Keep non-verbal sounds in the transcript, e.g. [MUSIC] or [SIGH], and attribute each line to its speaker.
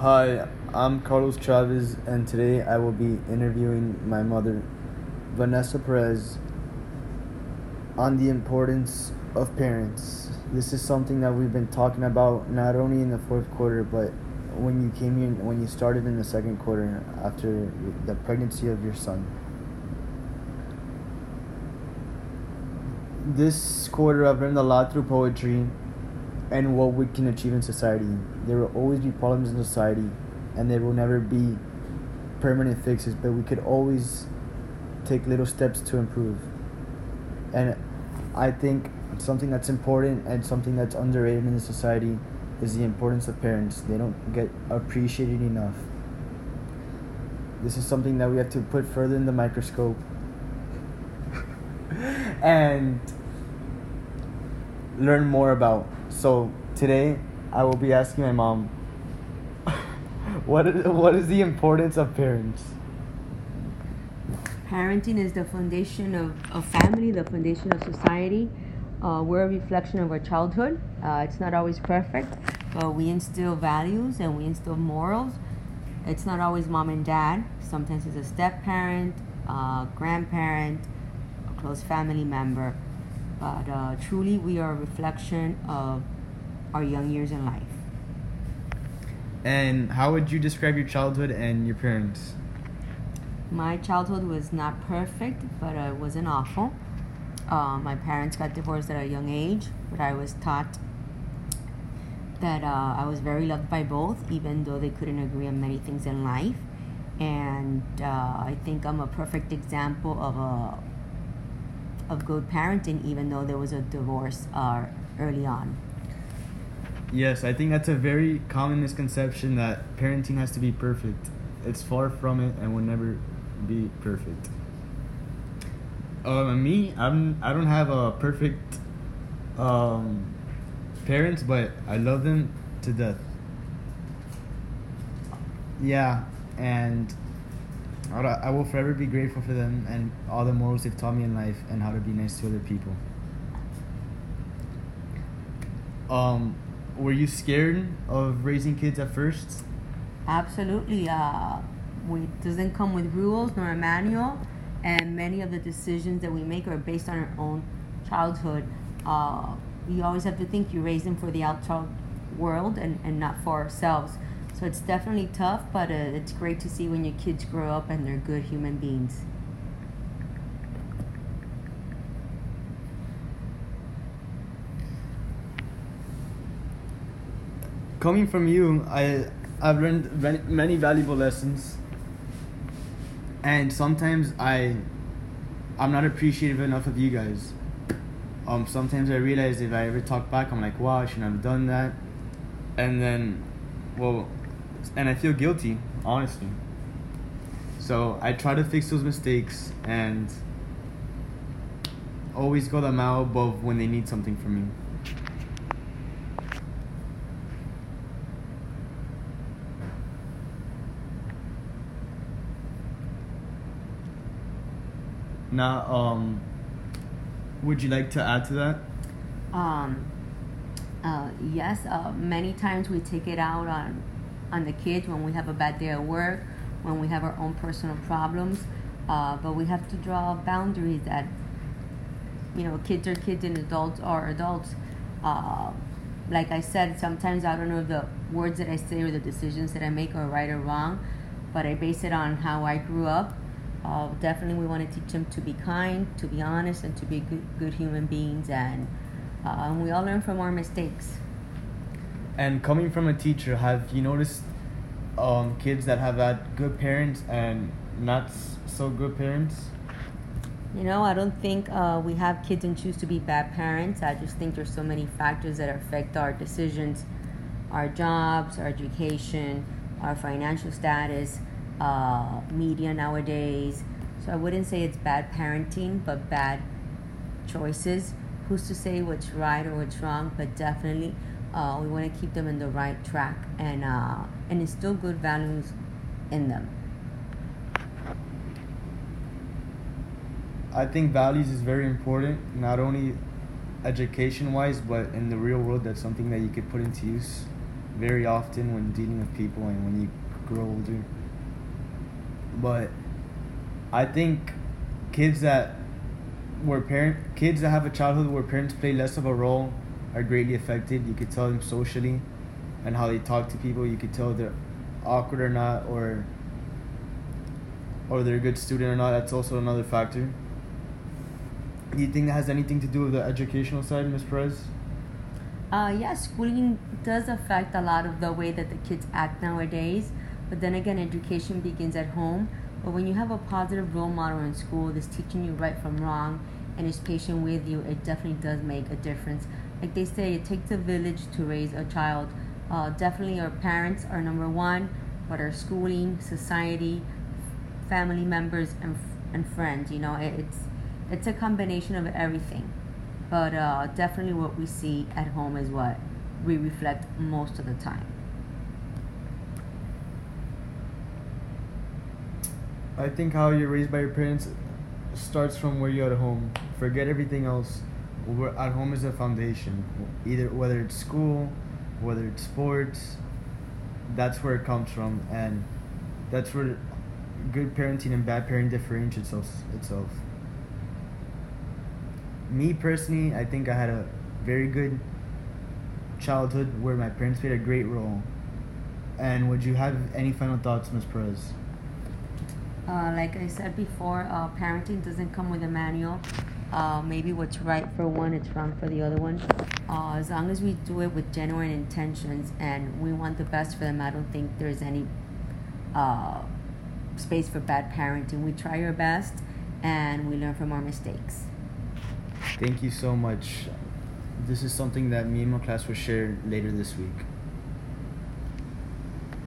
Speaker 1: Hi, I'm Carlos Chavez, and today I will be interviewing my mother, Vanessa Perez, on the importance of parents. This is something that we've been talking about not only in the fourth quarter, but when you came here, when you started in the second quarter after the pregnancy of your son. This quarter, I've learned a lot through poetry and what we can achieve in society. There will always be problems in society, and there will never be permanent fixes, but we could always take little steps to improve. And I think something that's important and something that's underrated in the society is the importance of parents. They don't get appreciated enough. This is something that we have to put further in the microscope. [LAUGHS] and learn more about. So today I will be asking my mom [LAUGHS] what is, what is the importance of parents?
Speaker 2: Parenting is the foundation of, of family, the foundation of society. Uh, we're a reflection of our childhood. Uh, it's not always perfect, but we instill values and we instill morals. It's not always mom and dad. Sometimes it's a step parent, a grandparent, a close family member. But uh, truly, we are a reflection of our young years in life.
Speaker 1: And how would you describe your childhood and your parents?
Speaker 2: My childhood was not perfect, but it wasn't awful. Uh, my parents got divorced at a young age, but I was taught that uh, I was very loved by both, even though they couldn't agree on many things in life. And uh, I think I'm a perfect example of a of good parenting, even though there was a divorce uh, early on.
Speaker 1: Yes, I think that's a very common misconception that parenting has to be perfect. It's far from it and will never be perfect. Um, me, I'm I don't have a perfect um, parents, but I love them to death. Yeah, and I will forever be grateful for them and all the morals they've taught me in life and how to be nice to other people. Um, were you scared of raising kids at first?
Speaker 2: Absolutely. Uh, we doesn't come with rules nor a manual, and many of the decisions that we make are based on our own childhood. Uh, you always have to think you raise them for the outside world and, and not for ourselves. So it's definitely tough, but uh, it's great to see when your kids grow up and they're good human beings.
Speaker 1: Coming from you, I I've learned many valuable lessons, and sometimes I I'm not appreciative enough of you guys. Um, sometimes I realize if I ever talk back, I'm like, wow, I shouldn't have done that, and then, well, and I feel guilty, honestly. So I try to fix those mistakes and always go the mile above when they need something from me. Now, um, would you like to add to that?
Speaker 2: Um, uh, yes, uh, many times we take it out on on the kids when we have a bad day at work, when we have our own personal problems. Uh, but we have to draw boundaries that, you know, kids are kids and adults are adults. Uh, like I said, sometimes I don't know the words that I say or the decisions that I make are right or wrong, but I base it on how I grew up. Uh, definitely, we want to teach them to be kind, to be honest, and to be good, good human beings, and, uh, and we all learn from our mistakes.
Speaker 1: And coming from a teacher, have you noticed um, kids that have had good parents and not so good parents?
Speaker 2: You know, I don't think uh, we have kids and choose to be bad parents. I just think there's so many factors that affect our decisions, our jobs, our education, our financial status, uh, media nowadays. So I wouldn't say it's bad parenting, but bad choices. Who's to say what's right or what's wrong? But definitely uh, we want to keep them in the right track and uh, and instill good values in them.
Speaker 1: I think values is very important, not only education wise, but in the real world. That's something that you could put into use. very often when dealing with people and when you grow older. But I think kids that where parent kids that have a childhood where parents play less of a role are greatly affected. You could tell them socially and how they talk to people. You could tell they're awkward or not, or or they're a good student or not. That's also another factor. Do you think that has anything to do with the educational side, Ms. Perez?
Speaker 2: Uh, yeah, schooling does affect a lot of the way that the kids act nowadays. But then again, education begins at home. But when you have a positive role model in school that's teaching you right from wrong and is patient with you, it definitely does make a difference. Like they say, it takes a village to raise a child. Uh, definitely, our parents are number one, but our schooling, society, family members, and and friends. You know, it, it's it's a combination of everything. But uh, definitely, what we see at home is what we reflect most of the time.
Speaker 1: I think how you're raised by your parents starts from where you're at home. Forget everything else. We're at home is a foundation. Either whether it's school, whether it's sports, that's where it comes from, and that's where good parenting and bad parenting differentiates itself. Me personally, I think I had a very good childhood where my parents played a great role. And would you have any final thoughts, Ms. Perez?
Speaker 2: Uh, like I said before, uh, parenting doesn't come with a manual. Uh, maybe what's right for one, it's wrong for the other one. Uh, as long as we do it with genuine intentions and we want the best for them, I don't think there's any uh, space for bad parenting. We try our best and we learn from our mistakes.
Speaker 1: Thank you so much. This is something that me and my class will share later this week.